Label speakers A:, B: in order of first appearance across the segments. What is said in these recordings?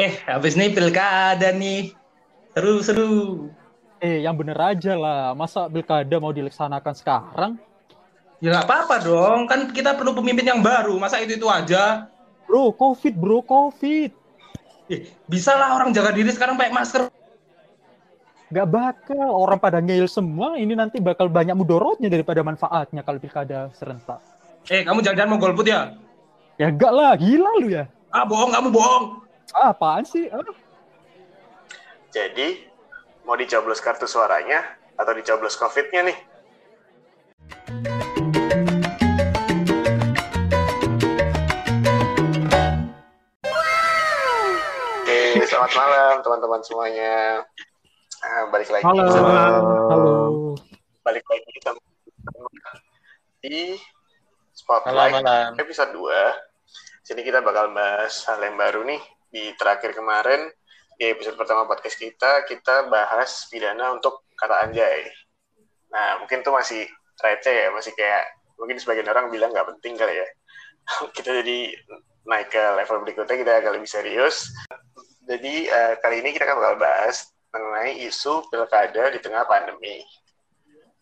A: Eh, habis ini pilkada nih. Seru-seru.
B: Eh, yang bener aja lah. Masa pilkada mau dilaksanakan sekarang?
A: Ya nggak apa-apa dong. Kan kita perlu pemimpin yang baru. Masa itu-itu aja?
B: Bro, COVID bro, COVID.
A: Eh, bisa lah orang jaga diri sekarang pakai masker.
B: Gak bakal. Orang pada ngeyel semua. Ini nanti bakal banyak mudorotnya daripada manfaatnya kalau pilkada serentak.
A: Eh, kamu jangan-jangan mau golput ya?
B: Ya enggak lah. Gila lu ya.
A: Ah, bohong. Kamu bohong.
B: Ah, apaan sih? Ah.
C: Jadi, mau dicoblos kartu suaranya atau dicoblos COVID-nya nih? Oke, selamat malam teman-teman semuanya. Ah, balik lagi
B: Halo.
C: sama
B: Halo.
C: balik lagi sama di Spotlight
D: malam.
C: episode 2. Sini kita bakal bahas hal yang baru nih. Di terakhir kemarin, di episode pertama podcast kita, kita bahas pidana untuk kata anjay. Nah, mungkin tuh masih receh ya, masih kayak, mungkin sebagian orang bilang nggak penting kali ya. kita jadi naik ke level berikutnya, kita agak lebih serius. Jadi, eh, kali ini kita akan bakal bahas mengenai isu pilkada di tengah pandemi.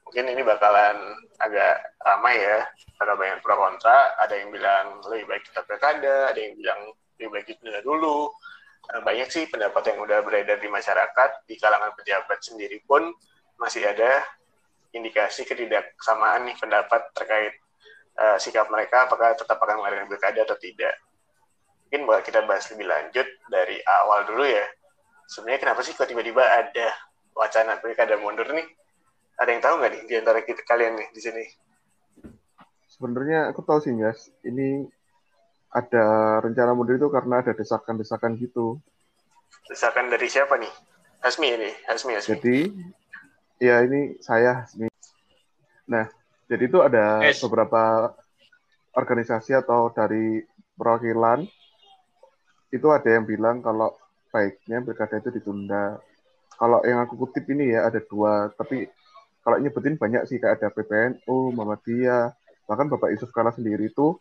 C: Mungkin ini bakalan agak ramai ya, ada banyak pro kontra, ada yang bilang lebih baik kita pilkada, ada yang bilang ditunda dulu. Eh, Banyak sih pendapat yang udah beredar di masyarakat, di kalangan pejabat sendiri pun masih ada indikasi ketidaksamaan nih pendapat terkait eh, sikap mereka apakah tetap akan mengadakan pilkada atau tidak. Mungkin bakal kita bahas lebih lanjut dari awal dulu ya. Sebenarnya kenapa sih kok tiba-tiba ada wacana pilkada mundur nih? Ada yang tahu nggak nih di antara kita kalian nih di sini?
E: Sebenarnya aku tahu sih, Mas. Ini ada rencana mundur itu karena ada desakan-desakan gitu.
C: Desakan dari siapa nih? Hasmi ini, Hasmi, Hasmi.
E: Jadi, ya ini saya. Ini. Nah, jadi itu ada
D: Yes.
E: beberapa organisasi atau dari perwakilan itu ada yang bilang kalau baiknya pilkada itu ditunda. Kalau yang aku kutip ini ya ada dua, tapi kalau nyebutin banyak sih kayak ada PPNU, Muhammadiyah, bahkan Bapak Yusuf Kala sendiri itu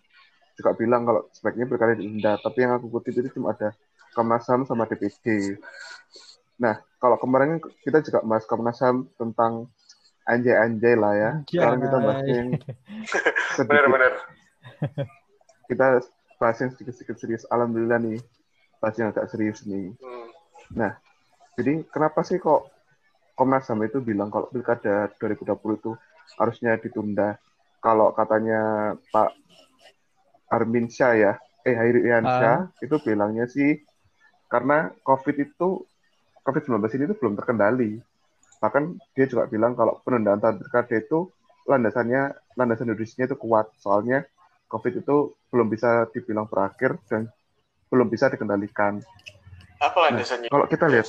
E: juga bilang kalau sebaiknya pilkada ditunda. Tapi yang aku kutip itu cuma ada Komnas HAM sama DPD. Nah, kalau kemarin kita juga bahas Komnas HAM tentang anjay-anjay lah ya. Sekarang kita bahas yang sedikit
C: Benar-benar.
E: kita bahas yang sedikit-sedikit serius. Alhamdulillah nih, bahas yang agak serius nih.
C: Hmm.
E: Nah, jadi kenapa sih kok Komnas HAM itu bilang kalau pilkada 2020 itu harusnya ditunda? Kalau katanya Pak Armin Syah ya, eh Hairian
B: Ah.
E: Syah, itu bilangnya sih karena COVID itu, COVID-19 ini itu belum terkendali. Bahkan dia juga bilang kalau penundaan pilkada itu landasannya, landasan juridisnya itu kuat. Soalnya COVID itu belum bisa dibilang berakhir dan belum bisa dikendalikan.
C: Apa landasan
E: Kalau kita lihat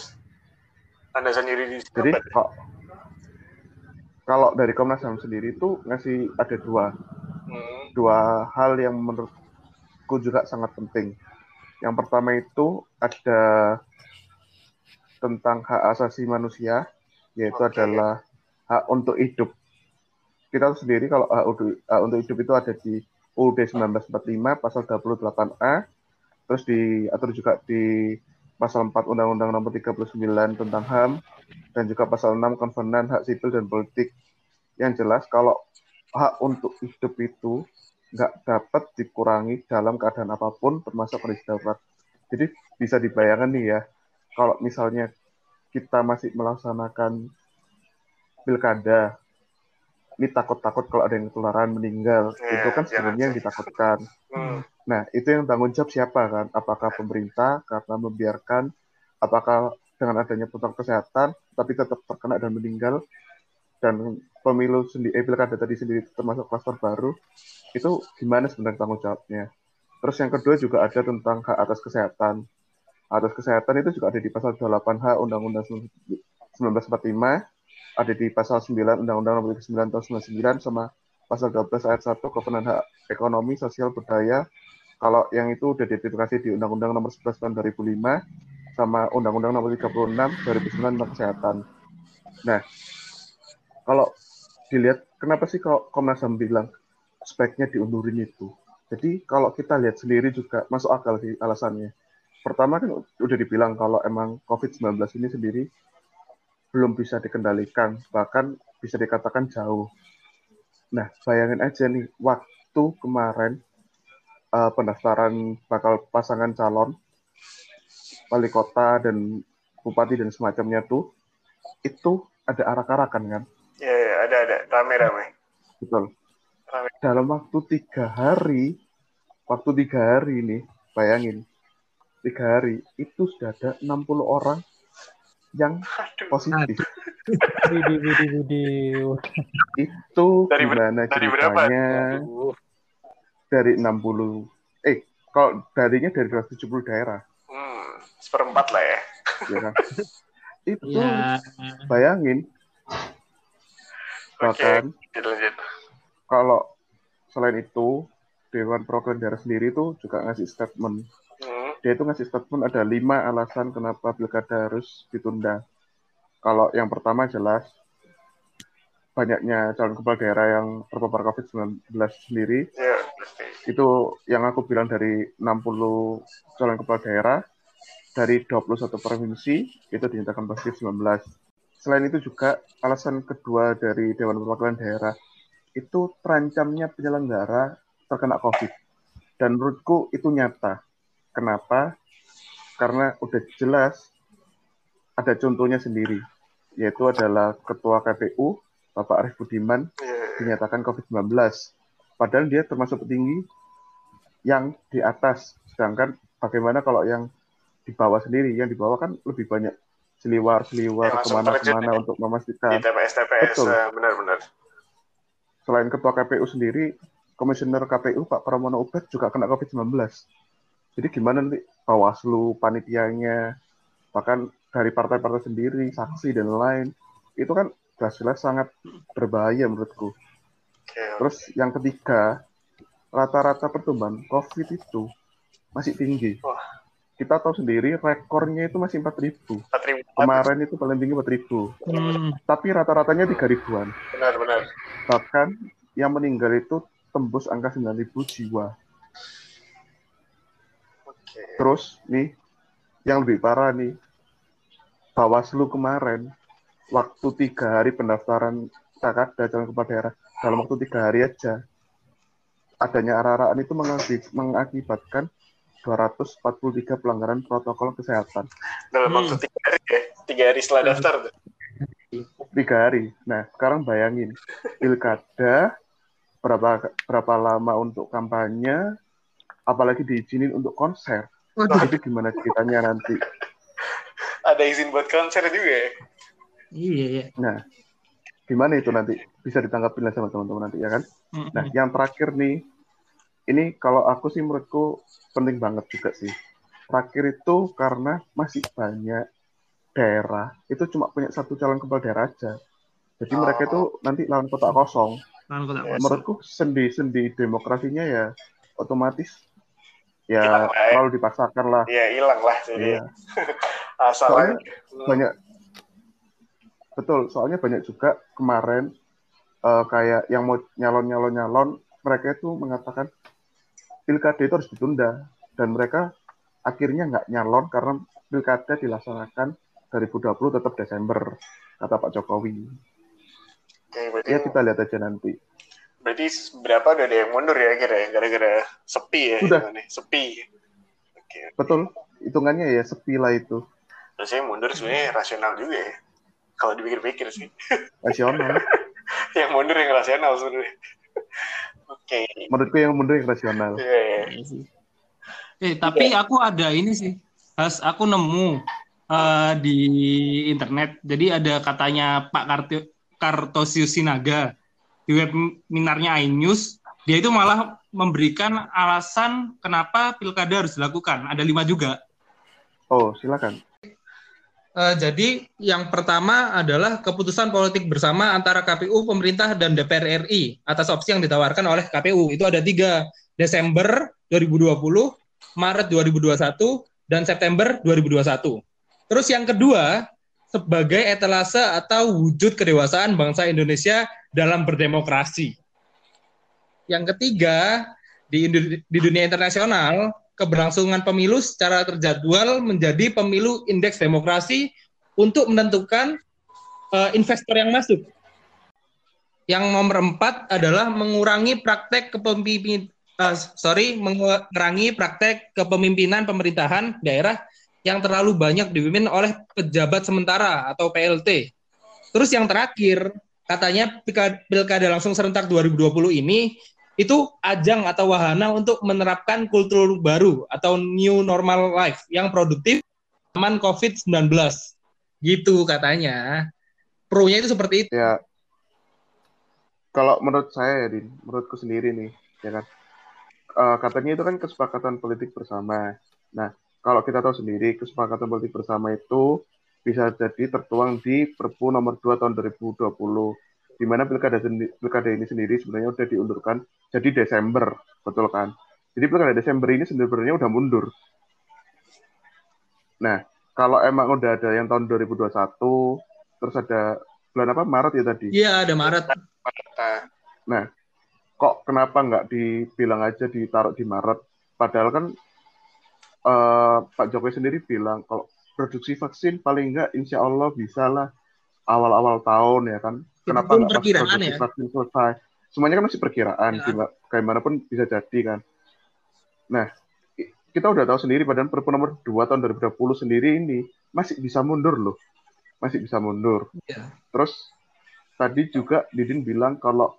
C: landasan yuridis?
E: jadi kok kalau dari Komnas HAM sendiri itu ngasih ada dua
C: Hmm.
E: dua hal yang menurutku juga sangat penting. Yang pertama itu ada tentang hak asasi manusia, yaitu
C: Oke.
E: adalah hak untuk hidup. Kita sendiri kalau hak untuk, hak untuk hidup itu ada di UUD 1945 pasal 28A, terus diatur juga di pasal 4 Undang-Undang Nomor 39 tentang HAM dan juga pasal 6 Konvenan Hak Sipil dan Politik. Yang jelas kalau hak untuk hidup itu nggak dapat dikurangi dalam keadaan apa pun termasuk kondisi darurat. Jadi bisa dibayangkan nih ya, kalau misalnya kita masih melaksanakan pilkada, ini takut-takut kalau ada yang ketularan meninggal,
C: Iya,
E: itu kan
C: jangan
E: sebenarnya yang ditakutkan.
C: Hmm.
E: Nah, itu yang tanggung jawab siapa kan? Apakah pemerintah karena membiarkan, apakah dengan adanya protokol kesehatan, tapi tetap terkena dan meninggal, dan pemilu sendiri, eh, pilkada tadi sendiri termasuk klaster baru, itu gimana sebenarnya tanggung jawabnya? Terus yang kedua juga ada tentang hak atas kesehatan. Atas kesehatan itu juga ada di pasal 28H Undang-Undang 1945, ada di pasal 9 Undang-Undang Nomor 9 tahun 99 sama pasal 12 ayat 1 Kovenant Hak Ekonomi, Sosial, Budaya. Kalau yang itu udah diidentifikasi di Undang-Undang Nomor 11 tahun 2005 sama Undang-Undang Nomor 36 2009 tentang kesehatan. Nah, kalau dilihat kenapa sih kalau Komnas HAM bilang sebaiknya diundurin itu? Jadi kalau kita lihat sendiri juga masuk akal sih alasannya. pertama kan udah dibilang kalau emang COVID-19 ini sendiri belum bisa dikendalikan, bahkan bisa dikatakan jauh. Nah, bayangin aja nih, waktu kemarin uh, pendaftaran bakal pasangan calon wali kota dan bupati dan semacamnya tuh, itu ada arak-arakan kan?
C: Iya, ya, ada, ada. Rame-rame.
E: Betul.
C: Rame.
E: Dalam waktu tiga hari, waktu tiga hari ini, bayangin, tiga hari itu sudah ada 60 orang yang positif.
B: Widi, widi, widi.
E: Itu
C: Dari
E: gimana
C: dari berapa?
E: ceritanya dari 60 eh kalau darinya dari 270 daerah
C: Hmm, seperempat lah ya.
E: ya kan itu
B: Ya,
E: bayangin bahkan kalau selain itu Dewan Perwakilan Daerah sendiri tuh juga ngasih statement
C: Hmm,
E: dia itu ngasih statement ada lima alasan kenapa pilkada harus ditunda. Kalau yang pertama jelas banyaknya calon kepala daerah yang terpapar COVID-19 sendiri.
C: pasti.
E: Itu yang aku bilang dari 60 calon kepala daerah, dari 21 provinsi, itu dinyatakan positif 19. Selain itu juga alasan kedua dari Dewan Perwakilan Daerah, itu terancamnya penyelenggara terkena COVID. Dan menurutku itu nyata. Kenapa? Karena udah jelas ada contohnya sendiri, yaitu adalah Ketua KPU, Bapak Arief Budiman,
C: Ya,
E: dinyatakan COVID-19. Padahal dia termasuk petinggi yang di atas. Sedangkan bagaimana kalau yang di bawah sendiri? Yang di bawah kan lebih banyak seliwar-seliwar
C: Yang langsung
E: ke mana-kemana
C: terjun
E: untuk
C: di
E: memastikan.
C: TPS-TPS,
E: Betul.
C: eh, benar-benar.
E: Selain Ketua KPU sendiri, Komisioner KPU Pak Pramono Ubed juga kena COVID-19. Jadi gimana nanti Bawaslu, panitianya, bahkan dari partai-partai sendiri, saksi dan lain, itu kan jelas-jelas sangat berbahaya menurutku.
C: Oke,
E: Terus yang ketiga, rata-rata pertumbuhan COVID itu masih tinggi.
C: Wah.
E: Kita tahu sendiri rekornya itu masih 4.000.
C: 4.000.
E: Kemarin itu paling tinggi 4.000.
B: hmm,
E: Tapi rata-ratanya 3 ribuan.
C: Benar-benar.
E: Bahkan yang meninggal itu tembus angka 9.000 jiwa.
C: Oke.
E: Terus nih, yang lebih parah nih, Bawaslu kemarin, waktu tiga hari pendaftaran Kakada calon kepala daerah, dalam waktu tiga hari aja, adanya arah-arahan itu mengaki- mengakibatkan 243 pelanggaran protokol kesehatan.
C: Dalam
B: Hmm.
C: waktu tiga hari ya. Tiga hari setelah daftar tuh.
E: Tiga hari. Nah, sekarang bayangin, pilkada, berapa berapa lama untuk kampanye, apalagi diizinin untuk konser.
B: waduh,
E: Itu gimana ceritanya nanti?
C: Ada izin buat konser juga ya.
B: iya, iya.
E: Nah, gimana itu nanti? Bisa ditanggapi lah sama teman-teman nanti ya kan?
B: Hmm,
E: Nah, yang terakhir nih, ini kalau aku sih menurutku penting banget juga sih. Terakhir itu karena masih banyak daerah itu cuma punya satu calon kepala daerah aja. Jadi
C: Oh.
E: mereka itu nanti lawan kotak kosong.
B: Lawan kota
C: Ya,
B: kosong.
E: Menurutku sendi-sendi demokrasinya ya otomatis ya
C: lah ya.
E: dipaksakan lah.
C: Iya, hilang lah. Jadi asal
E: Soalnya banyak betul soalnya banyak juga kemarin eh, kayak yang mau nyalon nyalon nyalon mereka itu mengatakan pilkada itu harus ditunda dan mereka akhirnya nggak nyalon karena pilkada dilaksanakan 2020 tetap Desember kata Pak Jokowi
C: Oke, berarti,
E: ya kita lihat aja nanti
C: berarti berapa udah ada yang mundur ya kira? Gara-gara sepi ya.
E: Sudah.
C: Sepi. Oke.
E: betul hitungannya ya sepi lah itu
C: Terus saya mundur sebenarnya rasional juga ya. Kalau dipikir-pikir sih.
E: nasional
C: yang mundur yang rasional sebenarnya. Oke.
E: menurutku yang mundur yang rasional
C: Iya, iya.
B: Iya.
A: Eh, tapi aku ada ini sih. Has, aku nemu eh, di internet. Jadi ada katanya Pak Kartio, Kartosius Sinaga di webinarnya iNews. Dia itu malah memberikan alasan kenapa pilkada harus dilakukan. Ada lima juga.
E: oh silakan
A: Eh, jadi yang pertama adalah keputusan politik bersama antara KPU, pemerintah, dan DPR RI atas opsi yang ditawarkan oleh KPU. Itu ada tiga, Desember 2020, Maret 2021, dan September 2021. Terus yang kedua, sebagai etalase atau wujud kedewasaan bangsa Indonesia dalam berdemokrasi. Yang ketiga, di, di dunia internasional, keberlangsungan pemilu secara terjadwal menjadi pemilu indeks demokrasi untuk menentukan uh, investor yang masuk. Yang nomor empat adalah mengurangi praktek kepemimpinan uh, sorry mengurangi praktek kepemimpinan pemerintahan daerah yang terlalu banyak dipimpin oleh pejabat sementara atau PLT. Terus yang terakhir, katanya pilkada langsung serentak 2020 ini itu ajang atau wahana untuk menerapkan kultur baru atau new normal life yang produktif aman COVID-19. Gitu katanya. Pro-nya itu seperti itu.
E: Ya. Kalau menurut saya ya, Din, menurutku sendiri nih, ya kan. Uh, katanya itu kan kesepakatan politik bersama. Nah, kalau kita tahu sendiri, kesepakatan politik bersama itu bisa jadi tertuang di Perpu nomor 2 tahun 2020 di mana pilkada pilkada ini sendiri sebenarnya udah diundurkan jadi Desember, betul kan? Jadi pilkada Desember ini sebenarnya udah mundur. Nah, kalau emang udah ada yang tahun 2021, terus ada bulan apa Maret ya tadi?
A: Iya, ada Maret.
E: Nah, kok kenapa nggak dibilang aja ditaruh di Maret? Padahal kan uh, Pak Jokowi sendiri bilang kalau produksi vaksin paling nggak insya Allah bisa lah awal-awal tahun ya kan kenapa nggak pas produksi ya? vaksin selesai? Semuanya kan masih perkiraan ya. kayak mana pun bisa jadi kan. Nah kita udah tahu sendiri padahal Perpu nomor 2 tahun 2020 sendiri ini masih bisa mundur loh. Masih bisa mundur. Ya. terus tadi juga Didin bilang kalau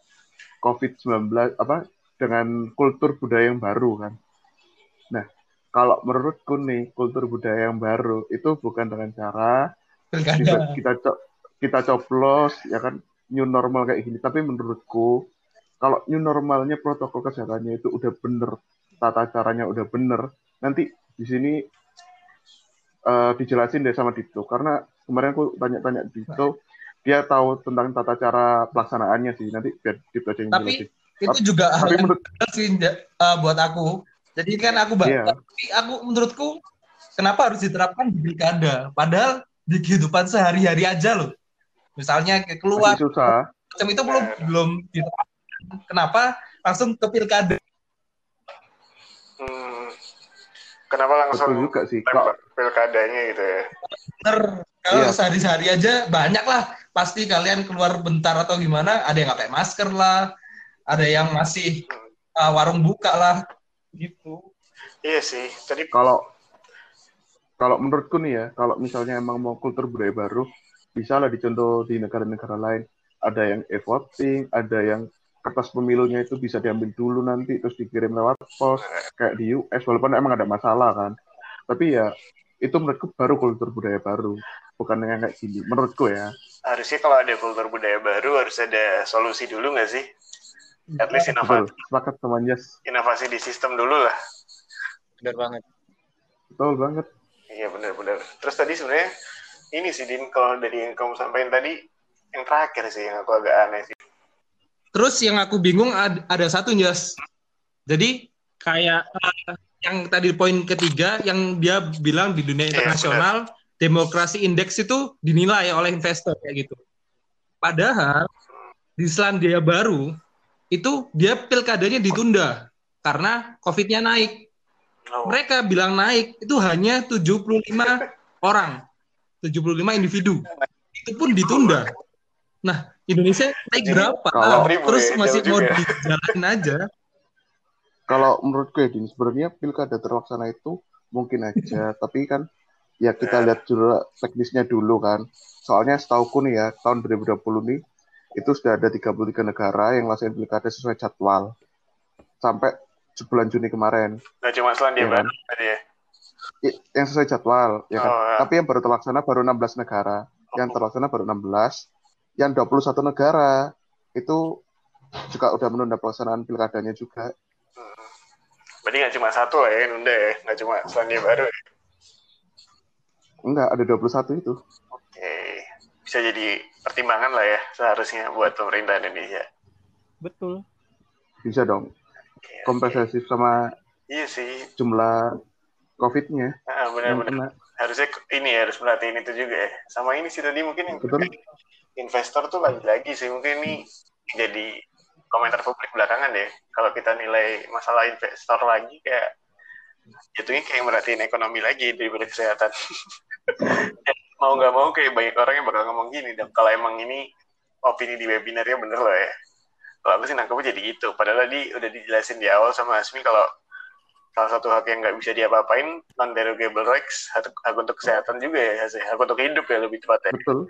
E: COVID-19 apa dengan kultur budaya yang baru kan. Nah kalau menurutku nih kultur budaya yang baru itu bukan dengan cara kita kita, kita coplos ya kan new normal kayak gini. Tapi menurutku kalau new normalnya protokol kesehatannya itu udah bener, tata caranya udah bener, nanti di sini uh, dijelasin deh sama Dito. Karena kemarin aku tanya-tanya Dito, dia tahu tentang tata cara pelaksanaannya sih. Nanti biar Dito aja yang
A: Tapi jelasin. itu juga tapi hal menurut, sih uh, buat aku. Jadi kan aku baca, yeah. tapi aku menurutku kenapa harus diterapkan di pilkada? Padahal di kehidupan sehari-hari aja loh misalnya keluar. Susah. macam itu belum belum kenapa langsung ke pilkada?
C: Hmm. kenapa langsung
E: Betul juga sih
C: kok pilkadanya gitu ya?
A: Bener. Kalau iya. sehari-hari aja banyak lah. Pasti kalian keluar bentar atau gimana ada yang nggak pakai masker lah ada yang masih uh, warung buka lah gitu.
C: Iya sih tadi
E: kalau kalau menurutku nih ya kalau misalnya emang mau kultur budaya baru bisa lah dicontoh di negara-negara lain. Ada yang e-voting ada yang kertas pemilunya itu bisa diambil dulu nanti terus dikirim lewat pos kayak di US walaupun emang ada masalah kan. Tapi ya itu menurutku baru kultur budaya baru bukan yang kayak gini menurutku ya.
C: Harusnya kalau ada kultur budaya baru harus ada solusi dulu nggak sih? At least inovasi.
E: Sepakat sama Jas
C: inovasi di sistem dulu lah.
A: Benar banget.
E: Betul banget.
C: Iya benar-benar. Terus tadi sebenarnya ini sih Din kalau dari yang kamu sampaikan tadi yang terakhir sih yang aku agak aneh sih.
A: Terus yang aku bingung ada, ada satu Jas. Jadi kayak uh, yang tadi poin ketiga yang dia bilang di dunia iya, internasional yeah, demokrasi indeks itu dinilai oleh investor kayak gitu. Padahal di Selandia Baru itu dia pilkadanya ditunda karena COVID-nya naik. Oh. Mereka bilang naik itu hanya 75 orang 75 individu. Itu pun ditunda. Nah, Indonesia naik berapa? Kalau, nah, terus ya, masih mau ya. dijalanin aja.
E: Kalau menurutku ya, sebenarnya pilkada terlaksana itu mungkin aja, tapi kan ya kita lihat dulu teknisnya dulu kan. Soalnya setauku nih ya, tahun 2020 nih, itu sudah ada 33 negara yang laksanain pilkada sesuai jadwal. Sampai sebulan Juni kemarin.
C: Nah, cuma Selandia ya, kan? ya?
E: Yang sesuai jadwal ya kan. Oh, ya. Tapi yang baru terlaksana baru 16 negara. Oh. Yang terlaksana baru 16. Yang 21 negara itu juga udah menunda pelaksanaan pilkadanya juga. Hmm.
C: Berarti nggak cuma satu lah ya nunda ya, nggak cuma Selandia Baru ya?
E: Enggak, ada 21 itu.
C: Oke, bisa jadi pertimbangan lah ya seharusnya buat pemerintah Indonesia.
B: Betul.
E: Bisa dong. Kompensasi okay. sama
C: iya sih.
E: jumlah COVID-nya.
C: Ah, benar-benar. Harusnya ini ya, harus perhatiin itu juga ya. Sama ini sih tadi mungkin yang Betul. investor tuh lagi-lagi sih mungkin ini jadi komentar publik belakangan deh. Kalau kita nilai masalah investor lagi kayak jatuhnya kayak merhatiin ekonomi lagi daripada kesehatan. mau nggak mau kayak banyak orang yang bakal ngomong gini dong. Kalau emang ini opini di webinarnya bener loh ya. Kalau aku sih nangkepnya jadi gitu. Padahal tadi udah dijelasin di awal sama Asmi kalau salah satu hak yang nggak bisa diapa-apain non derogable rights hak, hak untuk kesehatan juga ya hak untuk hidup ya lebih tepatnya.
E: Betul.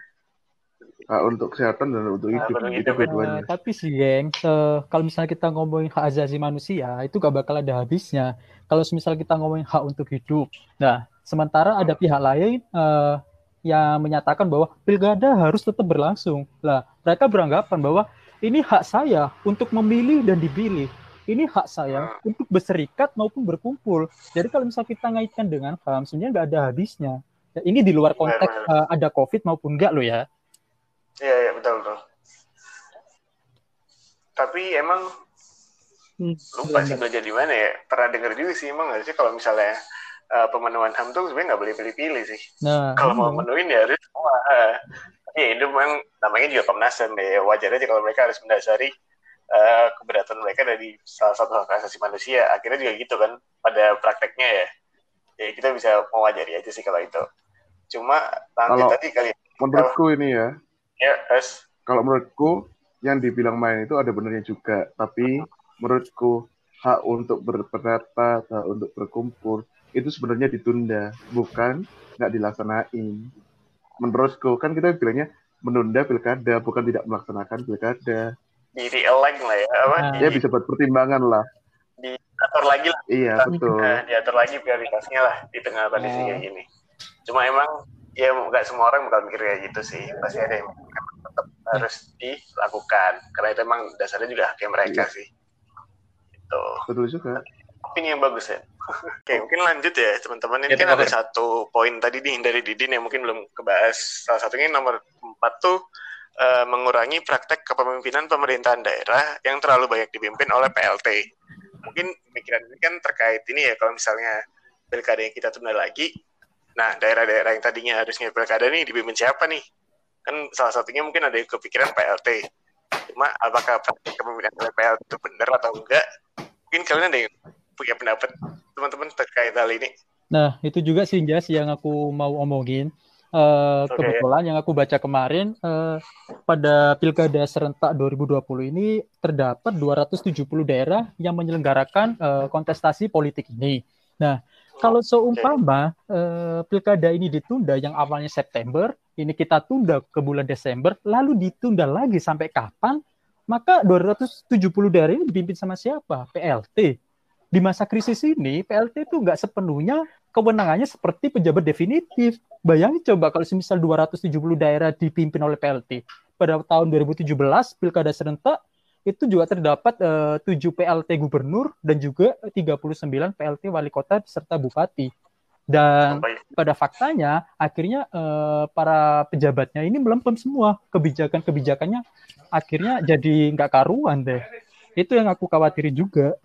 E: Hak untuk kesehatan dan untuk hidup,
C: untuk
E: itu
C: hidup,
E: dua-duanya.
B: Uh, tapi sih, geng, uh, kalau misalnya kita ngomongin hak asasi manusia, itu gak bakal ada habisnya. Kalau misal kita ngomongin hak untuk hidup, nah sementara ada pihak lain uh, yang menyatakan bahwa pilkada harus tetap berlangsung. Lah, mereka beranggapan bahwa ini hak saya untuk memilih dan dipilih. Ini hak saya untuk berserikat maupun berkumpul. Jadi kalau misal kita ngaitkan dengan HAM, sebenarnya nggak ada habisnya. Ya, ini di luar konteks uh, ada COVID maupun enggak loh ya.
C: Iya, iya betul betul. Tapi emang
A: Hmm,
C: lupa sih belajar di mana ya. Pernah dengar juga sih emang nggak sih kalau misalnya uh, pemenuhan HAM tuh sebenarnya nggak boleh pilih-pilih sih.
B: Nah,
C: kalau mau
B: iya.
C: menuin ya harus semua. Tapi ya itu memang namanya juga Komnas HAM ya. Wajar aja kalau mereka harus mendasari uh, keberatan mereka dari salah satu hak asasi manusia. Akhirnya juga gitu kan pada prakteknya ya. Ya kita bisa mewajari aja sih kalau itu. Cuma lanjut
E: Kalau-
C: tadi kali ya.
E: Menurutku ini ya,
C: Ya, es.
E: kalau menurutku yang dibilang main itu ada benernya juga, tapi menurutku hak untuk berpendapat, hak untuk berkumpul itu sebenarnya ditunda, bukan nggak dilaksanain. Menurutku kan kita bilangnya menunda pilkada, bukan tidak melaksanakan pilkada.
C: Di realign lah ya. Apa?
B: Nah.
C: Di,
E: Ya bisa buat pertimbangan lah.
C: diatur lagi lah.
E: Iya betul.
C: Nah, diatur lagi prioritasnya lah di tengah kondisi kayak gini. Cuma emang ya nggak semua orang bakal mikir kayak gitu sih. Pasti ada yang tetap harus dilakukan karena itu emang dasarnya juga haknya mereka
E: Iya.
C: sih. Itu
E: Betul juga.
C: opini yang bagus ya. Oke, mungkin lanjut ya teman-teman. Ini
A: Ya,
C: kan ada satu poin tadi nih dari Didin yang mungkin belum kebahas. Salah satunya nomor empat tuh eh, mengurangi praktek kepemimpinan pemerintahan daerah yang terlalu banyak dipimpin oleh PLT. Mungkin pemikiran ini kan terkait ini ya kalau misalnya pilkada yang kita tunda lagi, nah daerah-daerah yang tadinya harusnya pilkada nih dipimpin siapa nih? Kan salah satunya mungkin ada kepikiran PLT. Cuma apakah praktek kepemimpinan oleh PLT itu benar atau enggak? Mungkin kalian ada yang punya pendapat teman-teman terkait hal ini.
B: Nah, itu juga sih Jas yang aku mau omongin. Eh, kebetulan yang aku baca kemarin eh, pada Pilkada serentak 2020 ini terdapat 270 daerah yang menyelenggarakan eh, kontestasi politik ini. Nah, kalau seumpama eh, Pilkada ini ditunda yang awalnya September, ini kita tunda ke bulan Desember, lalu ditunda lagi sampai kapan? Maka 270 daerah ini dipimpin sama siapa? PLT. Di masa krisis ini, PLT itu nggak sepenuhnya kewenangannya seperti pejabat definitif. Bayangin coba kalau semisal 270 daerah dipimpin oleh PLT. Pada tahun 2017, Pilkada serentak, itu juga terdapat eh, 7 PLT gubernur dan juga 39 PLT wali kota serta bupati. Dan pada faktanya, akhirnya eh, para pejabatnya ini melempem semua. Kebijakan-kebijakannya akhirnya jadi nggak karuan deh. Itu yang aku khawatirin juga.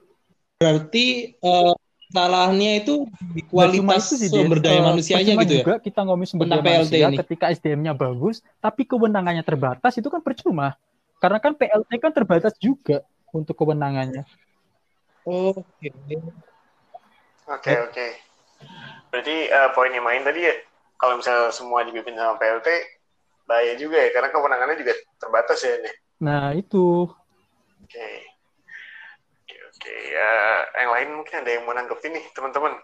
A: Berarti eh, salahnya itu di
B: cuma
A: kualitas
B: itu sih,
A: sumber daya
B: Eh,
A: manusianya gitu ya.
B: juga kita ngomongin sumber daya
A: PLT
B: manusia
A: ini.
B: ketika SDM-nya bagus, tapi kewenangannya terbatas itu kan percuma. Karena kan PLT kan terbatas juga untuk kewenangannya.
A: Oke.
C: Oke oke. Berarti eh, poin yang main tadi ya, kalau misalnya semua dipimpin sama PLT, bahaya juga ya, karena kewenangannya juga terbatas ya. nih.
B: Nah, itu.
C: Oke. Oke. Ya, yang lain mungkin ada yang mau nanggepin nih, teman-teman.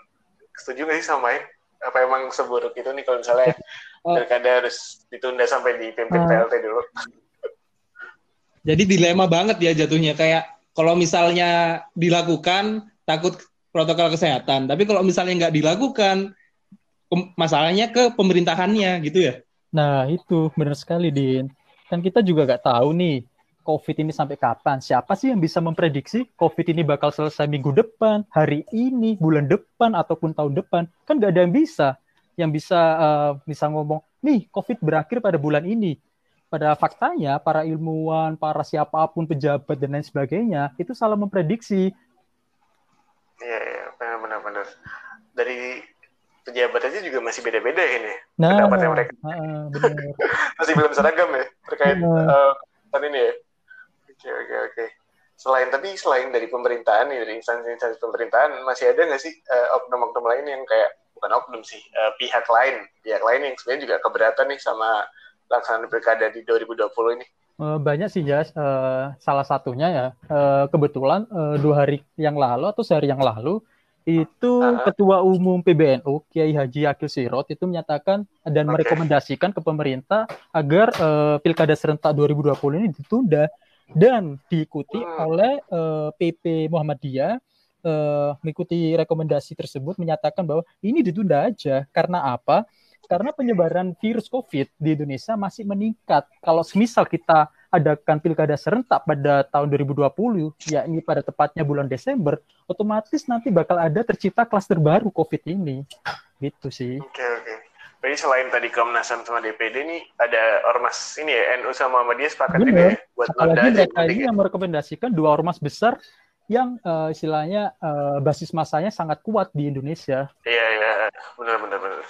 C: Setuju nggak sih sama main? Apa emang seburuk itu nih kalau misalnya
A: Oh.
C: pilkada harus ditunda sampai dipimpin
B: Ah.
C: PLT dulu?
A: Jadi dilema banget ya jatuhnya kayak kalau misalnya dilakukan takut protokol kesehatan, tapi kalau misalnya nggak dilakukan masalahnya ke pemerintahannya gitu ya.
B: Nah, itu benar sekali, Din. Dan kita juga nggak tahu nih, COVID ini sampai kapan. Siapa sih yang bisa memprediksi COVID ini bakal selesai minggu depan, hari ini, bulan depan, ataupun tahun depan? Kan nggak ada yang bisa. Yang bisa bisa ngomong, nih COVID berakhir pada bulan ini. Pada faktanya, para ilmuwan, para siapa pun, pejabat, dan lain sebagainya, itu salah memprediksi.
C: Iya, iya, benar-benar. Dari pejabat aja juga masih beda-beda ini.
B: Nah,
C: Pendapatnya mereka.
B: heeh, benar.
C: Masih belum seragam ya terkait eh, keputusan ini ya. Oke, oke, oke. selain tapi selain dari pemerintahan nih, dari instansi-instansi pemerintahan masih ada nggak sih uh, oknum-oknum lain yang kayak bukan oknum sih uh, pihak lain pihak lain yang sebenarnya juga keberatan nih sama pelaksanaan pilkada di 2020 ini
B: banyak sih Jas uh, salah satunya ya uh, kebetulan uh, dua hari yang lalu atau sehari yang lalu itu uh -huh. ketua umum PBNU Kiai Haji Akil Sirot itu menyatakan dan okay. merekomendasikan ke pemerintah agar uh, pilkada serentak 2020 ini ditunda dan diikuti oleh uh, PP Muhammadiyah uh, mengikuti rekomendasi tersebut menyatakan bahwa ini ditunda aja karena apa? Karena penyebaran virus COVID di Indonesia masih meningkat. Kalau semisal kita adakan pilkada serentak pada tahun 2020, yakni pada tepatnya bulan Desember, otomatis nanti bakal ada tercipta klaster baru COVID ini. Gitu sih.
C: Oke, okay, oke. Okay. Jadi selain tadi Komnas HAM sama DPD ini ada ormas ini ya NU sama Muhammadiyah sepakat
B: ini ya buat Apalagi mereka ini yang merekomendasikan dua ormas besar yang uh, istilahnya uh, basis masanya sangat kuat di Indonesia.
C: Iya iya benar benar benar.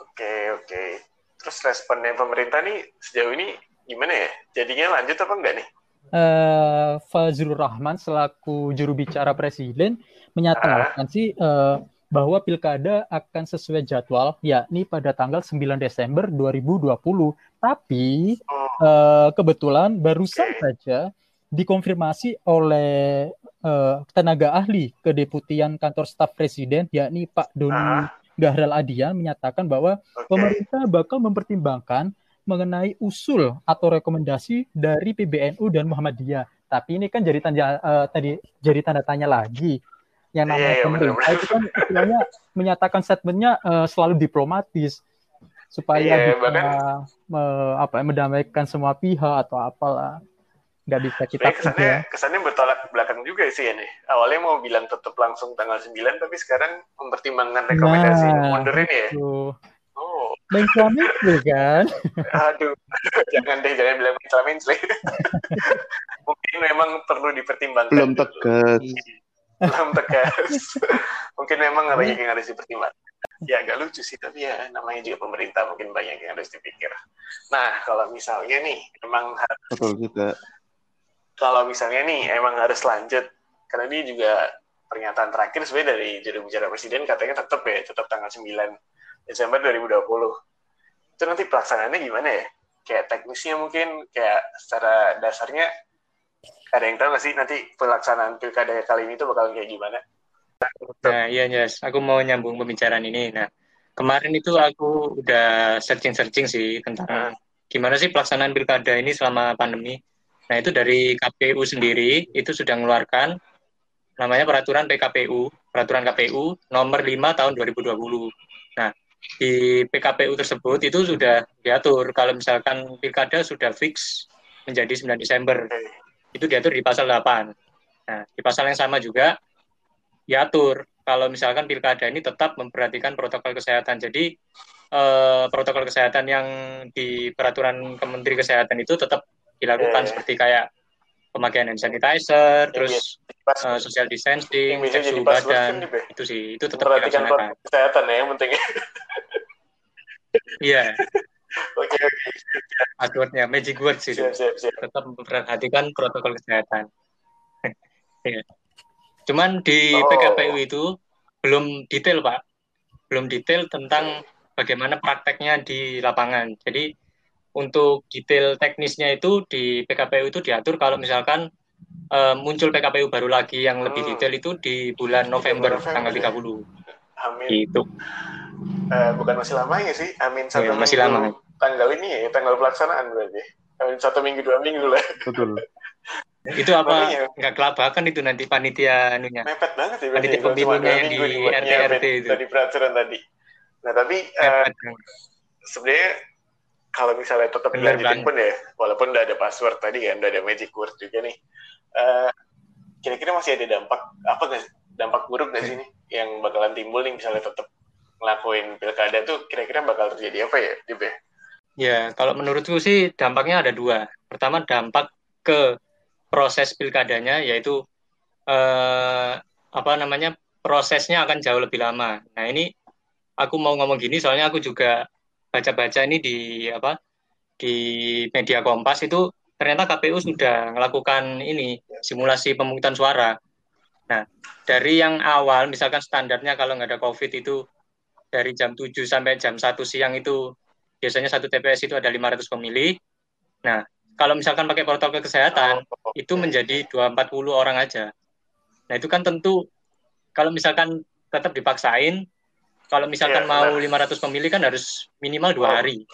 C: Oke oke. Terus responnya pemerintah nih sejauh ini gimana ya? Jadinya lanjut apa enggak nih?
B: Uh, Fazlur Rahman selaku juru bicara presiden menyatakan uh. sih uh, bahwa pilkada akan sesuai jadwal yakni pada tanggal 9 Desember 2020. Tapi uh, kebetulan barusan saja dikonfirmasi oleh uh, tenaga ahli kedeputian kantor staf presiden yakni Pak Doni ah. Gahral Adia menyatakan bahwa okay. pemerintah bakal mempertimbangkan mengenai usul atau rekomendasi dari PBNU dan Muhammadiyah. Tapi ini kan jadi tanya uh, tadi jadi tanda tanya lagi. Yang namanya yeah, yeah, pemerintah itu kan istilahnya menyatakan statementnya uh, selalu diplomatis supaya yeah, bisa bahkan, me, apa mendamaikan semua pihak atau apalah. Nggak bisa kita
C: kesannya ya. kesannya bertolak belakang juga sih ini awalnya mau bilang tetap langsung tanggal 9 tapi sekarang mempertimbangkan rekomendasi nah, mundur ini ya?
B: oh. Main sih kan?
C: Aduh jangan deh jangan bilang main sih mungkin memang perlu dipertimbangkan
E: belum tegas
C: belum tegas. Mungkin memang banyak yang harus dipertimbangkan. Ya agak lucu sih tapi ya namanya juga pemerintah mungkin banyak yang harus dipikir. Nah kalau misalnya nih emang harus
E: betul juga.
C: Kalau misalnya nih emang harus lanjut karena ini juga pernyataan terakhir sebenarnya dari juru bicara presiden katanya tetap ya tetap tanggal 9 Desember 2020 itu nanti pelaksanaannya gimana ya? Kayak teknisnya mungkin kayak secara dasarnya ada yang tahu nggak sih nanti pelaksanaan pilkada kali ini tuh bakal kayak gimana?
D: Nah iya Jas, aku mau nyambung pembicaraan ini. Nah kemarin itu aku udah searching-searching sih tentang hmm. gimana sih pelaksanaan pilkada ini selama pandemi. Nah, itu dari KPU sendiri itu sudah mengeluarkan namanya peraturan PKPU, peraturan KPU nomor 5 tahun 2020. Nah, di PKPU tersebut itu sudah diatur kalau misalkan pilkada sudah fix menjadi 9 Desember. Itu diatur di pasal 8. Nah, di pasal yang sama juga diatur kalau misalkan pilkada ini tetap memperhatikan protokol kesehatan. Jadi eh, protokol kesehatan yang di peraturan Kementerian Kesehatan itu tetap dilakukan yeah. seperti kayak pemakaian hand sanitizer, yeah, terus uh, social distancing, cek suhu badan, kan, itu sih itu tetap
C: dilaksanakan. kesehatan ya yang penting.
D: Iya. Oke oke. Passwordnya magic word sih. Siap, siap, siap. Tetap memperhatikan protokol kesehatan. ya. Cuman di oh. PKPU itu belum detail pak, belum detail tentang bagaimana prakteknya di lapangan. Jadi untuk detail teknisnya itu di PKPU itu diatur kalau misalkan uh, muncul PKPU baru lagi yang lebih hmm. detail itu di bulan November, November tanggal 30. Ya? Amin. Itu.
C: Uh, bukan masih lama ya sih? Amin
D: satu ya, masih lama.
C: Tanggal ini ya, tanggal pelaksanaan berarti. Amin satu minggu dua minggu lah.
E: Betul.
D: itu apa nggak kelabakan itu nanti panitia anunya
C: mepet banget ya
D: panitia pemilunya yang di RT RT itu
C: tadi peraturan tadi nah tapi uh, sebenarnya kalau misalnya tetap dilanjutin pun ya, walaupun udah ada password tadi kan, udah ada magic word juga nih, eh, kira-kira masih ada dampak apa nggak dampak buruk nggak sih nih yang bakalan timbul nih misalnya tetap ngelakuin pilkada tuh kira-kira bakal terjadi apa ya, Dib
D: ya? Ya, kalau menurutku sih dampaknya ada dua. Pertama dampak ke proses pilkadanya, yaitu eh, apa namanya prosesnya akan jauh lebih lama. Nah ini aku mau ngomong gini soalnya aku juga baca-baca ini di apa di media Kompas itu ternyata KPU sudah melakukan ini simulasi pemungutan suara. Nah, dari yang awal misalkan standarnya kalau nggak ada COVID itu dari jam 7 sampai jam 1 siang itu biasanya satu TPS itu ada 500 pemilih. Nah, kalau misalkan pakai protokol kesehatan itu menjadi 240 orang aja. Nah, itu kan tentu kalau misalkan tetap dipaksain kalau misalkan ya, mau benar. 500 pemilih kan harus minimal dua hari.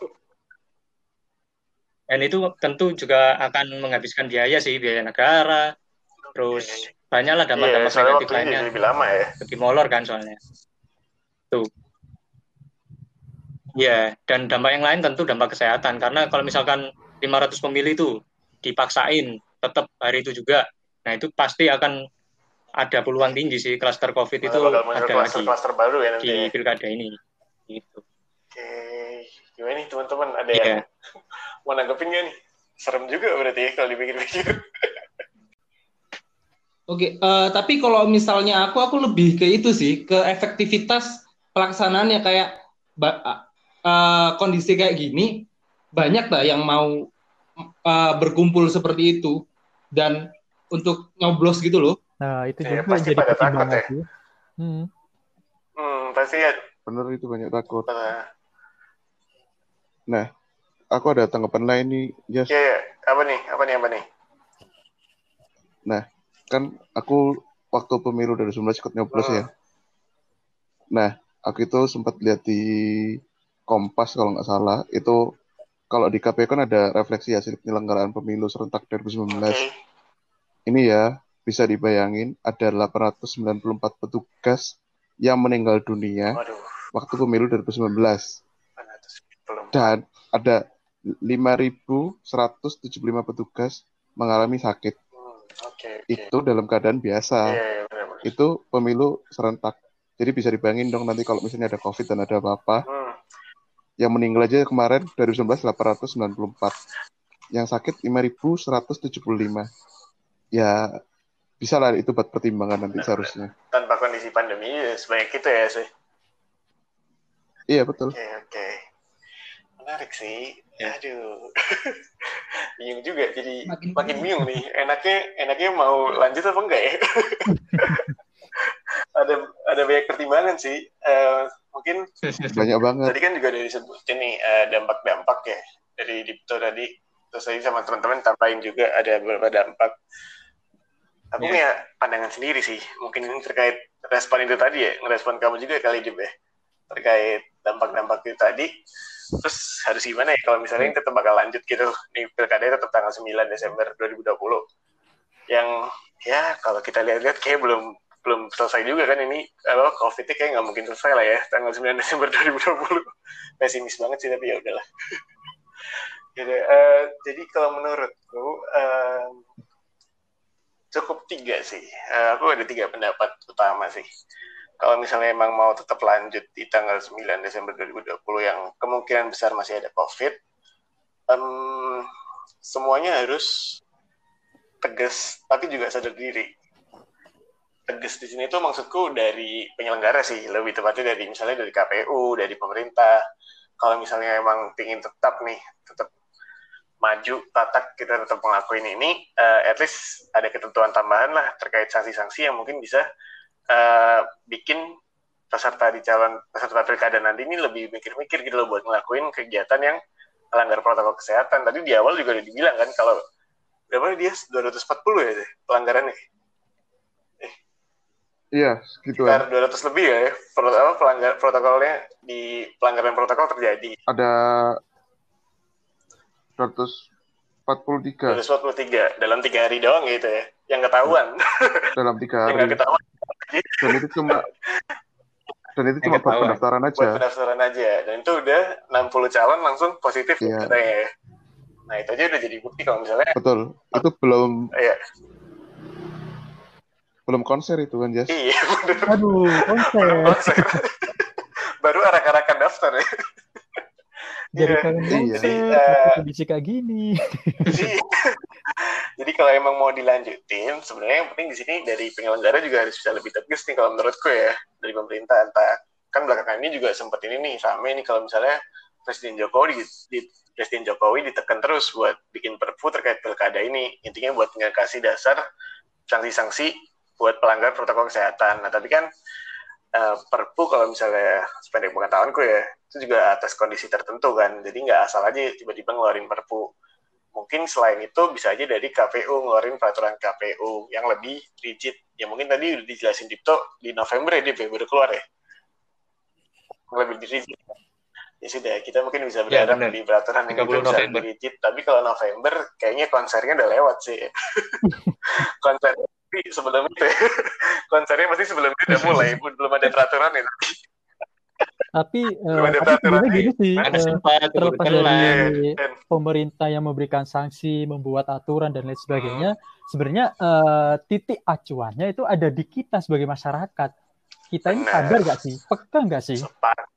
D: Dan itu tentu juga akan menghabiskan biaya sih, biaya negara, terus iya, iya. banyaklah dampak-dampak yeah, negatif lainnya.
C: Lebih lama ya.
D: Lebih molor kan soalnya. Tuh. Ya, dan dampak yang lain tentu dampak kesehatan. Karena kalau misalkan 500 pemilih itu dipaksain tetap hari itu juga, nah itu pasti akan ada peluang tinggi sih klaster COVID itu ada
C: kluster, lagi baru ya nanti
D: di ya? pilkada ini. Gitu.
C: Oke, gimana nih teman-teman? Ada yeah. yang mau nanggepin gak nih? Serem juga berarti ya kalau dipikir-pikir.
A: Oke, uh, tapi kalau misalnya aku, aku lebih ke itu sih, ke efektivitas pelaksanaannya kayak uh, kondisi kayak gini, banyak lah yang mau uh, berkumpul seperti itu dan untuk nyoblos gitu loh.
B: Nah, itu ya, juga pasti jadi pertimbangan ya.
C: Hmm. hmm, pasti ya.
E: Bener itu banyak takut. Nah, aku ada tanggapan lain nih,
C: Yes. Iya, yeah, apa nih? Apa nih? Apa nih?
E: Nah, kan aku waktu pemilu dari 19 ikut nyoblos hmm. ya. Nah, aku itu sempat lihat di Kompas kalau nggak salah, itu kalau di KPU kan ada refleksi hasil penyelenggaraan pemilu serentak 2019. Okay. Ini ya, bisa dibayangin ada 894 petugas yang meninggal dunia Waduh. waktu pemilu 2019. Dan ada 5.175 petugas mengalami sakit. Hmm, okay, okay. Itu dalam keadaan biasa. Yeah, yeah, benar, Itu pemilu serentak. Jadi bisa dibayangin dong nanti kalau misalnya ada COVID dan ada apa-apa. Hmm. Yang meninggal aja kemarin dari 19 894. Yang sakit 5.175. Ya bisa lah itu buat pertimbangan nanti seharusnya.
C: Tanpa kondisi pandemi ya sebanyak itu ya sih.
E: Iya betul.
C: Oke okay, oke. Okay. Menarik sih aduh bingung juga jadi makin, makin bingung nih enaknya enaknya mau lanjut apa enggak ya ada ada banyak pertimbangan sih uh, mungkin
E: banyak banget.
C: tadi kan juga dari sebutin nih uh, dampak-dampak ya dari Dipto tadi. Terus saya sama teman-teman tambahin juga ada beberapa dampak. Aku yeah. punya pandangan sendiri sih. Mungkin terkait respon itu tadi ya ngerespon kamu juga kali Dip ya. Terkait dampak-dampak itu tadi. Terus harus gimana ya kalau misalnya tetap bakal lanjut gitu? Nih pilkada tetap tanggal 9 Desember 2020 yang ya kalau kita lihat-lihat kayak belum belum selesai juga kan ini kalau covid kayak nggak mungkin selesai lah ya tanggal 9 Desember 2020 pesimis banget sih tapi ya udahlah. Jadi, uh, jadi kalau menurutku uh, cukup tiga sih. Uh, aku ada tiga pendapat utama sih. Kalau misalnya emang mau tetap lanjut di tanggal 9 Desember 2020 yang kemungkinan besar masih ada COVID, um, semuanya harus tegas, tapi juga sadar diri. Tegas di sini itu maksudku dari penyelenggara sih, lebih tepatnya dari misalnya dari KPU, dari pemerintah. Kalau misalnya emang ingin tetap nih, tetap maju, tatak kita tetap ngelakuin ini, uh, at least ada ketentuan tambahan lah terkait sanksi-sanksi yang mungkin bisa uh, bikin peserta di calon peserta pilkada nanti ini lebih mikir-mikir gitu loh buat ngelakuin kegiatan yang melanggar protokol kesehatan. Tadi di awal juga udah dibilang kan kalau berapa dia 240 ya deh, pelanggarannya.
E: Iya,
C: segitu Sekitar 200 lebih ya, apa, pelanggar protokolnya di pelanggaran protokol terjadi.
E: Ada 243.
C: 243 dalam tiga hari doang gitu ya, yang ketahuan.
E: Dalam tiga hari. yang ketahuan dan itu cuma dan itu cuma buat pendaftaran aja
C: buat pendaftaran aja dan itu udah 60 calon langsung positif yeah. katanya ya nah itu aja udah jadi bukti kalau misalnya
E: betul itu belum iya. Belum konser itu kan Jas
C: iya
B: aduh konser, konser.
C: baru arak-arakan daftar ya
B: jadi yeah. kangen iya. Jadi, uh, bisa kayak gini.
C: Jadi kalau emang mau dilanjutin, sebenarnya yang penting di sini dari penyelenggara juga harus bisa lebih tegas nih kalau menurutku ya dari pemerintah. Entah kan belakangan ini juga sempat ini nih sama ini kalau misalnya Presiden Jokowi di, di Presiden Jokowi ditekan terus buat bikin perpu terkait pilkada ini. Intinya buat kasih dasar sanksi-sanksi buat pelanggar protokol kesehatan. Nah, tapi kan uh, perpu kalau misalnya sependek pengetahuanku ya, itu juga atas kondisi tertentu kan. Jadi nggak asal aja tiba-tiba ngeluarin perpu. Mungkin selain itu bisa aja dari KPU ngeluarin peraturan KPU yang lebih rigid. Ya mungkin tadi udah dijelasin Dipto di November ya dia baru keluar ya. Lebih rigid ya sudah kita mungkin bisa ya, berharap ya, di peraturan yang bisa November. rigid tapi kalau November kayaknya konsernya udah lewat sih konser sebelum itu ya. konsernya pasti sebelum itu udah mulai belum ada peraturan ya.
B: Tapi uh, tapi gini sih uh, terlepas dari pemerintah yang memberikan sanksi membuat aturan dan lain sebagainya hmm. sebenarnya uh, titik acuannya itu ada di kita sebagai masyarakat. Kita ini sadar gak sih? Peka gak sih? Sepat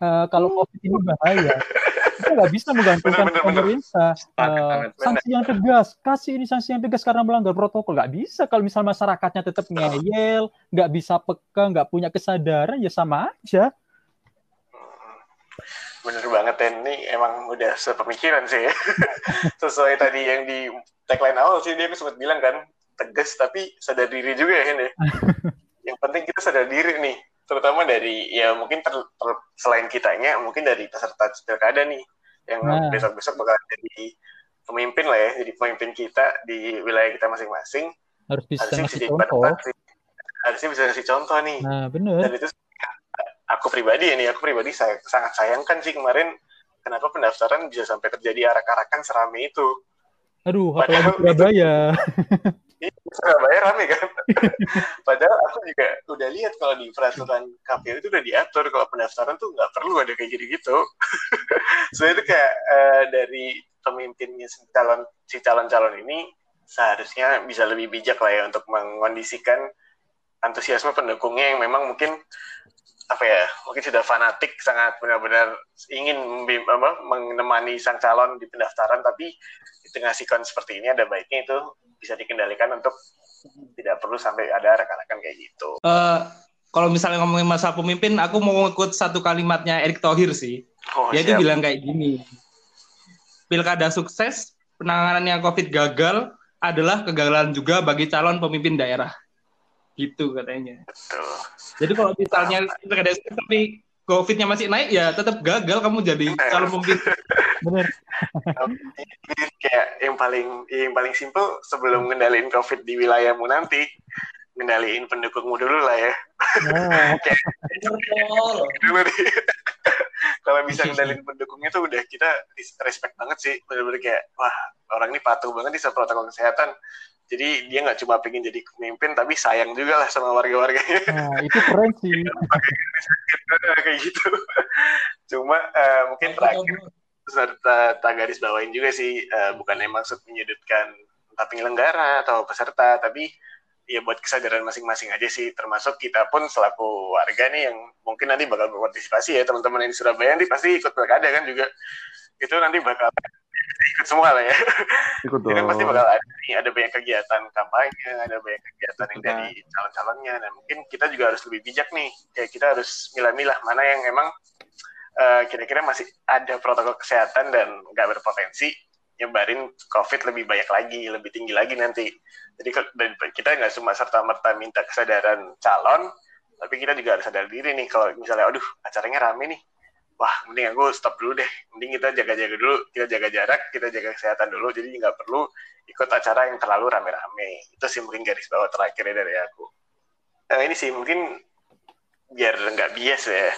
B: uh, kalau COVID ini bahaya, kita nggak bisa menggantungkan bener, bener, pemerintah. Uh, sanksi yang tegas, kasih ini sanksi yang tegas karena melanggar protokol. Nggak bisa kalau misal masyarakatnya tetap ngeyel, nggak bisa peka, nggak punya kesadaran, ya sama aja.
C: Bener banget, Ten. Ini emang udah sepemikiran sih ya. Sesuai tadi yang di tagline awal sih, dia sempat bilang kan, tegas tapi sadar diri juga ya, ini. yang penting kita sadar diri nih terutama dari ya mungkin ter, ter, selain kitanya mungkin dari peserta pilkada nih yang nah. besok-besok bakal jadi pemimpin lah ya jadi pemimpin kita di wilayah kita masing-masing.
B: Harus bisa harusnya bisa contoh.
C: harusnya bisa kasih contoh nih.
B: Nah benar
C: dan itu aku pribadi ya nih aku pribadi saya sangat sayangkan sih kemarin kenapa pendaftaran bisa sampai terjadi arak-arakan serame itu.
B: Aduh apalagi Surabaya.
C: Iya, Surabaya rame kan. Padahal aku juga udah lihat kalau di peraturan KPU itu udah diatur kalau pendaftaran tuh nggak perlu ada kayak gitu-gitu. so itu kayak uh, dari pemimpinnya si calon si calon-calon ini seharusnya bisa lebih bijak lah ya untuk mengondisikan antusiasme pendukungnya yang memang mungkin apa ya mungkin sudah fanatik sangat benar-benar ingin apa, menemani sang calon di pendaftaran tapi di tengah sikon seperti ini ada baiknya itu bisa dikendalikan untuk tidak perlu sampai ada rekan-rekan kayak gitu.
A: Uh, kalau misalnya ngomongin masa pemimpin, aku mau ikut satu kalimatnya Erick Thohir sih. Oh, Dia itu bilang kayak gini. Pilkada sukses, penanganannya COVID gagal adalah kegagalan juga bagi calon pemimpin daerah. Gitu katanya. Betul. Jadi kalau misalnya sukses tapi COVID-nya masih naik ya tetap gagal kamu jadi calon pemimpin.
B: Benar.
C: kayak yang paling yang paling simpel sebelum ngendaliin COVID di wilayahmu nanti ngendaliin pendukungmu dulu lah ya. Nah. dulu nih. Kalau bisa ngendaliin pendukungnya tuh udah kita respect banget sih. Bener-bener kayak wah orang ini patuh banget di protokol kesehatan. Jadi dia nggak cuma pengen jadi pemimpin tapi sayang juga lah sama warga-warganya
B: nah, itu keren sih.
C: Kayak gitu. Cuma uh, mungkin terakhir serta tak garis bawain juga sih uh, bukannya maksud menyudutkan entah penyelenggara atau peserta tapi ya buat kesadaran masing-masing aja sih termasuk kita pun selaku warga nih yang mungkin nanti bakal berpartisipasi ya teman-teman yang di Surabaya nanti pasti ikut pilkada kan juga itu nanti bakal ikut semua lah ya. Ikut dong. Jadi pasti bakal ada nih, ada banyak kegiatan kampanye, ada banyak kegiatan yang dari calon-calonnya, dan mungkin kita juga harus lebih bijak nih. Kayak kita harus milah-milah mana yang emang uh, kira-kira masih ada protokol kesehatan dan nggak berpotensi nyebarin COVID lebih banyak lagi, lebih tinggi lagi nanti. Jadi kita nggak cuma serta merta minta kesadaran calon, tapi kita juga harus sadar diri nih kalau misalnya, aduh acaranya rame nih, wah mending aku stop dulu deh. Mending kita jaga-jaga dulu kita jaga jarak kita jaga kesehatan dulu. Jadi nggak perlu ikut acara yang terlalu rame-rame. Itu sih mungkin garis bawah terakhirnya dari aku. Nah, ini sih mungkin biar nggak bias ya.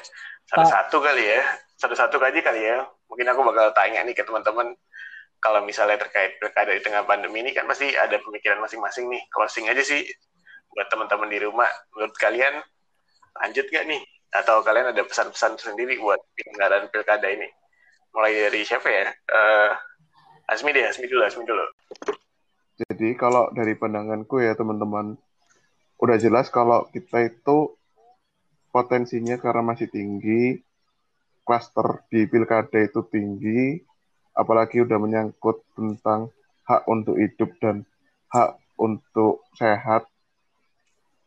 C: Satu-satu kali ya. Satu-satu aja kali ya. Mungkin aku bakal tanya nih ke teman-teman kalau misalnya terkait pilkada di tengah pandemi ini kan pasti ada pemikiran masing-masing nih closing aja sih buat teman-teman di rumah menurut kalian lanjut gak nih atau kalian ada pesan-pesan sendiri buat penyelenggaraan pilkada ini? Mulai dari siapa ya? Uh, Asmi deh, Asmi dulu, Asmi dulu.
E: Jadi kalau dari pandanganku ya teman-teman, udah jelas kalau kita itu potensinya karena masih tinggi, klaster di pilkada itu tinggi, apalagi udah menyangkut tentang hak untuk hidup dan hak untuk sehat.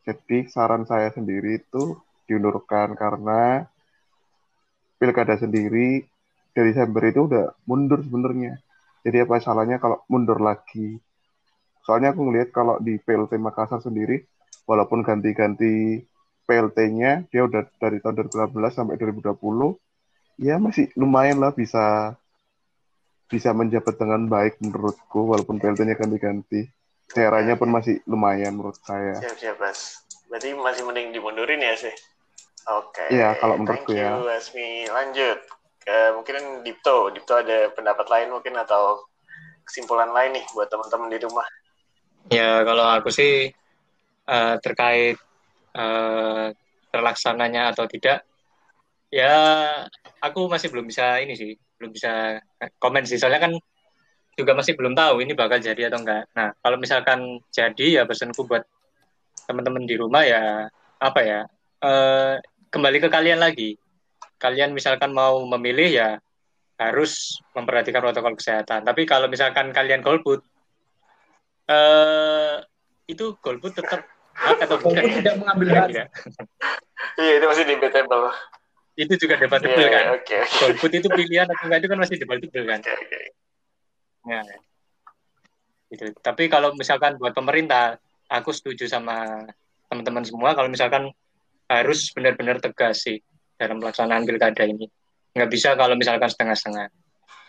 E: Jadi saran saya sendiri itu diundurkan karena pilkada sendiri dari Desember itu udah mundur sebenarnya. Jadi apa salahnya kalau mundur lagi? Soalnya aku ngelihat kalau di PLT Makassar sendiri, walaupun ganti-ganti PLT-nya, dia udah dari tahun 2018 sampai 2020, ya masih lumayan lah bisa bisa menjabat dengan baik menurutku, walaupun PLT-nya ganti-ganti. Caranya pun masih lumayan menurut saya.
C: Siap, siap, Bas. Berarti masih mending dimundurin ya sih? Oke.
E: Iya, kalau menurutku
C: Thank
E: ya.
C: you, Asmi. Lanjut. Ke, mungkin Dipto. Dipto ada pendapat lain mungkin atau kesimpulan lain nih buat teman-teman di rumah.
D: Ya, kalau aku sih eh, terkait eh, terlaksananya atau tidak, ya aku masih belum bisa ini sih, belum bisa komen sih. Soalnya kan juga masih belum tahu ini bakal jadi atau enggak. Nah, kalau misalkan jadi ya pesanku buat teman-teman di rumah ya apa ya eh, kembali ke kalian lagi. Kalian misalkan mau memilih ya harus memperhatikan protokol kesehatan. Tapi kalau misalkan kalian golput, eh itu golput tetap hak atau bukan?
A: Tidak mengambil hak.
C: Iya, itu masih debatable.
D: Itu juga debatable
C: Iya,
D: kan.
C: Oke, oke.
D: Golput itu pilihan atau enggak itu kan masih debatable kan.
C: Oke, oke.
D: Nah, gitu. Tapi kalau misalkan buat pemerintah, aku setuju sama teman-teman semua kalau misalkan harus benar-benar tegas sih dalam pelaksanaan pilkada ini. Nggak bisa kalau misalkan setengah-setengah.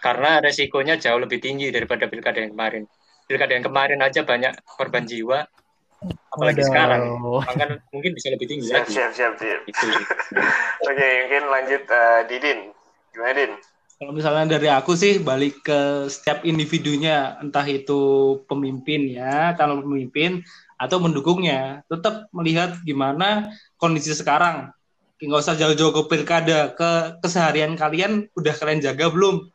D: Karena resikonya jauh lebih tinggi daripada pilkada yang kemarin. Pilkada yang kemarin aja banyak korban jiwa, apalagi
B: Waduh.
D: sekarang. Bahkan mungkin bisa lebih tinggi
C: Siap,
D: lagi.
C: siap, siap, siap.
D: Itu.
C: Oke, mungkin lanjut eh, Didin. Gimana, Din?
A: Kalau misalnya dari aku sih balik ke setiap individunya, entah itu pemimpin ya, calon pemimpin atau mendukungnya, tetap melihat gimana kondisi sekarang. Nggak usah jauh-jauh ke pilkada, ke keseharian kalian udah kalian jaga belum?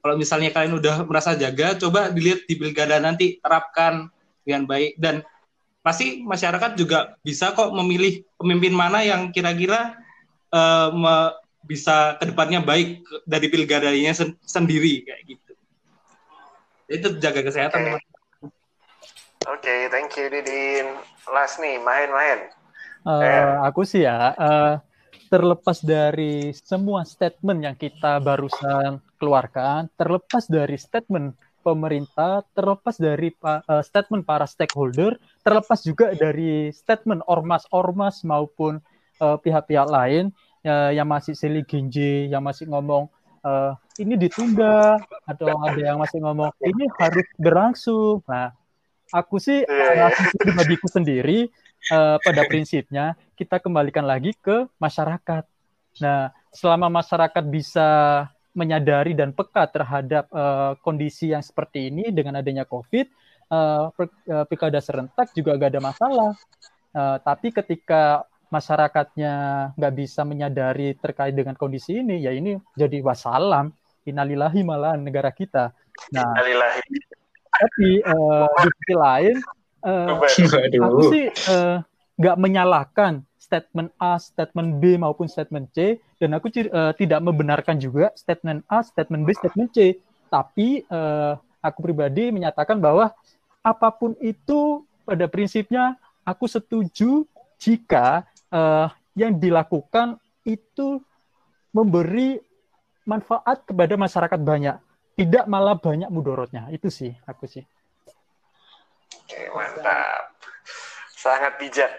A: Kalau misalnya kalian udah merasa jaga, coba dilihat di pilkada nanti, terapkan dengan baik dan pasti masyarakat juga bisa kok memilih pemimpin mana yang kira-kira eh, me- bisa ke depannya baik dari pilkadanya sen- sendiri kayak gitu. Jadi tetap jaga kesehatan.
C: Oke.
A: teman.
C: Oke, thank you Didin. Last nih, main-main.
B: Eh,
C: Ya.
B: aku sih ya, eh, terlepas dari semua statement yang kita barusan keluarkan, terlepas dari statement pemerintah, terlepas dari pa- eh, statement para stakeholder, terlepas juga dari statement ormas-ormas maupun eh, pihak-pihak lain eh, yang masih silih genji, yang masih ngomong eh, ini ditunda, atau ada yang masih ngomong ini harus berlangsung. Nah, aku sih
C: Iya.
B: eh, pribadiku sendiri eh, pada prinsipnya kita kembalikan lagi ke masyarakat. Nah, selama masyarakat bisa menyadari dan peka terhadap eh, kondisi yang seperti ini dengan adanya COVID, per- eh, pilkada serentak juga gak ada masalah. Eh, tapi ketika masyarakatnya nggak bisa menyadari terkait dengan kondisi ini, ya ini jadi wassalam, innalillahi malah negara kita. Nah,
C: Alilahi.
B: tapi eh, di sisi lain, eh, aku sih nggak menyalahkan statement A, statement B maupun statement C, dan aku eh, tidak membenarkan juga statement A, statement B, statement C. Tapi eh, aku pribadi menyatakan bahwa apa pun itu pada prinsipnya aku setuju jika eh, yang dilakukan itu memberi manfaat kepada masyarakat banyak, tidak malah banyak mudorotnya. Itu sih aku sih.
C: Oke, mantap. Sangat bijak.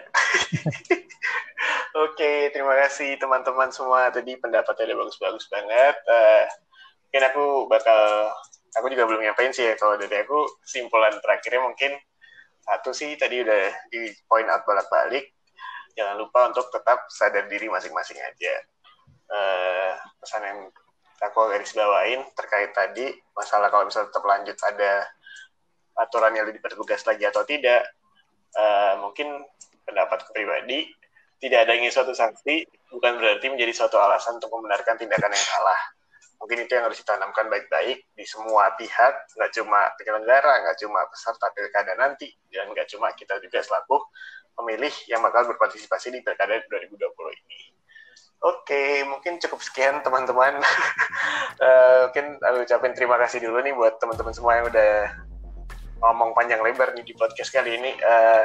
C: Oke, terima kasih teman-teman semua. Tadi pendapatnya udah bagus-bagus banget. Eh, mungkin aku bakal, aku juga belum nyampain sih ya. Kalau dari aku, kesimpulan terakhirnya mungkin satu sih tadi udah di point out bolak-balik. Jangan lupa untuk tetap sadar diri masing-masing aja. Eh, pesan yang aku garis bawain terkait tadi, masalah kalau misalnya tetap lanjut ada aturan yang lebih bertugas lagi atau tidak, eh, mungkin pendapat pribadi tidak adanya suatu sanksi bukan berarti menjadi suatu alasan untuk membenarkan tindakan yang salah. Mungkin itu yang harus ditanamkan baik-baik di semua pihak, nggak cuma penyelenggara, nggak cuma peserta pilkada nanti, dan nggak cuma kita juga selaku pemilih yang bakal berpartisipasi di pilkada 2020 ini. Oke, mungkin cukup sekian teman-teman. Eh, mungkin aku ucapin terima kasih dulu nih buat teman-teman semua yang udah ngomong panjang lebar nih di podcast kali ini. Eh,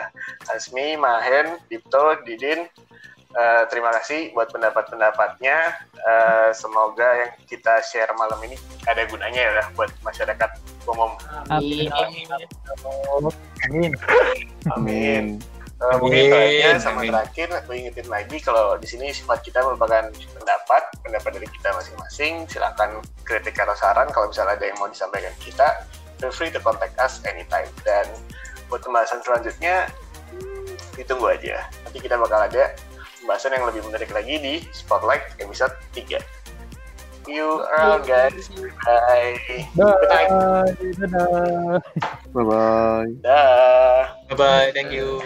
C: Asmi, Mahen, Dipto, Didin, eh, terima kasih buat pendapat-pendapatnya. uh, semoga yang kita share malam ini ada gunanya ya buat masyarakat umum.
B: Amin.
E: Amin.
C: Amin. Uh, mungkin aja sama terakhir aku ingetin lagi kalau di sini sifat kita merupakan pendapat pendapat dari kita masing-masing silakan kritik atau saran kalau misalnya ada yang mau disampaikan kita feel free to contact us anytime. Dan buat pembahasan selanjutnya ditunggu aja. Nanti kita bakal ada pembahasan yang lebih menarik lagi di Spotlight episode 3 See you around guys. Bye.
B: Bye dadah
E: bye. Bye
C: dah.
D: Bye bye thank you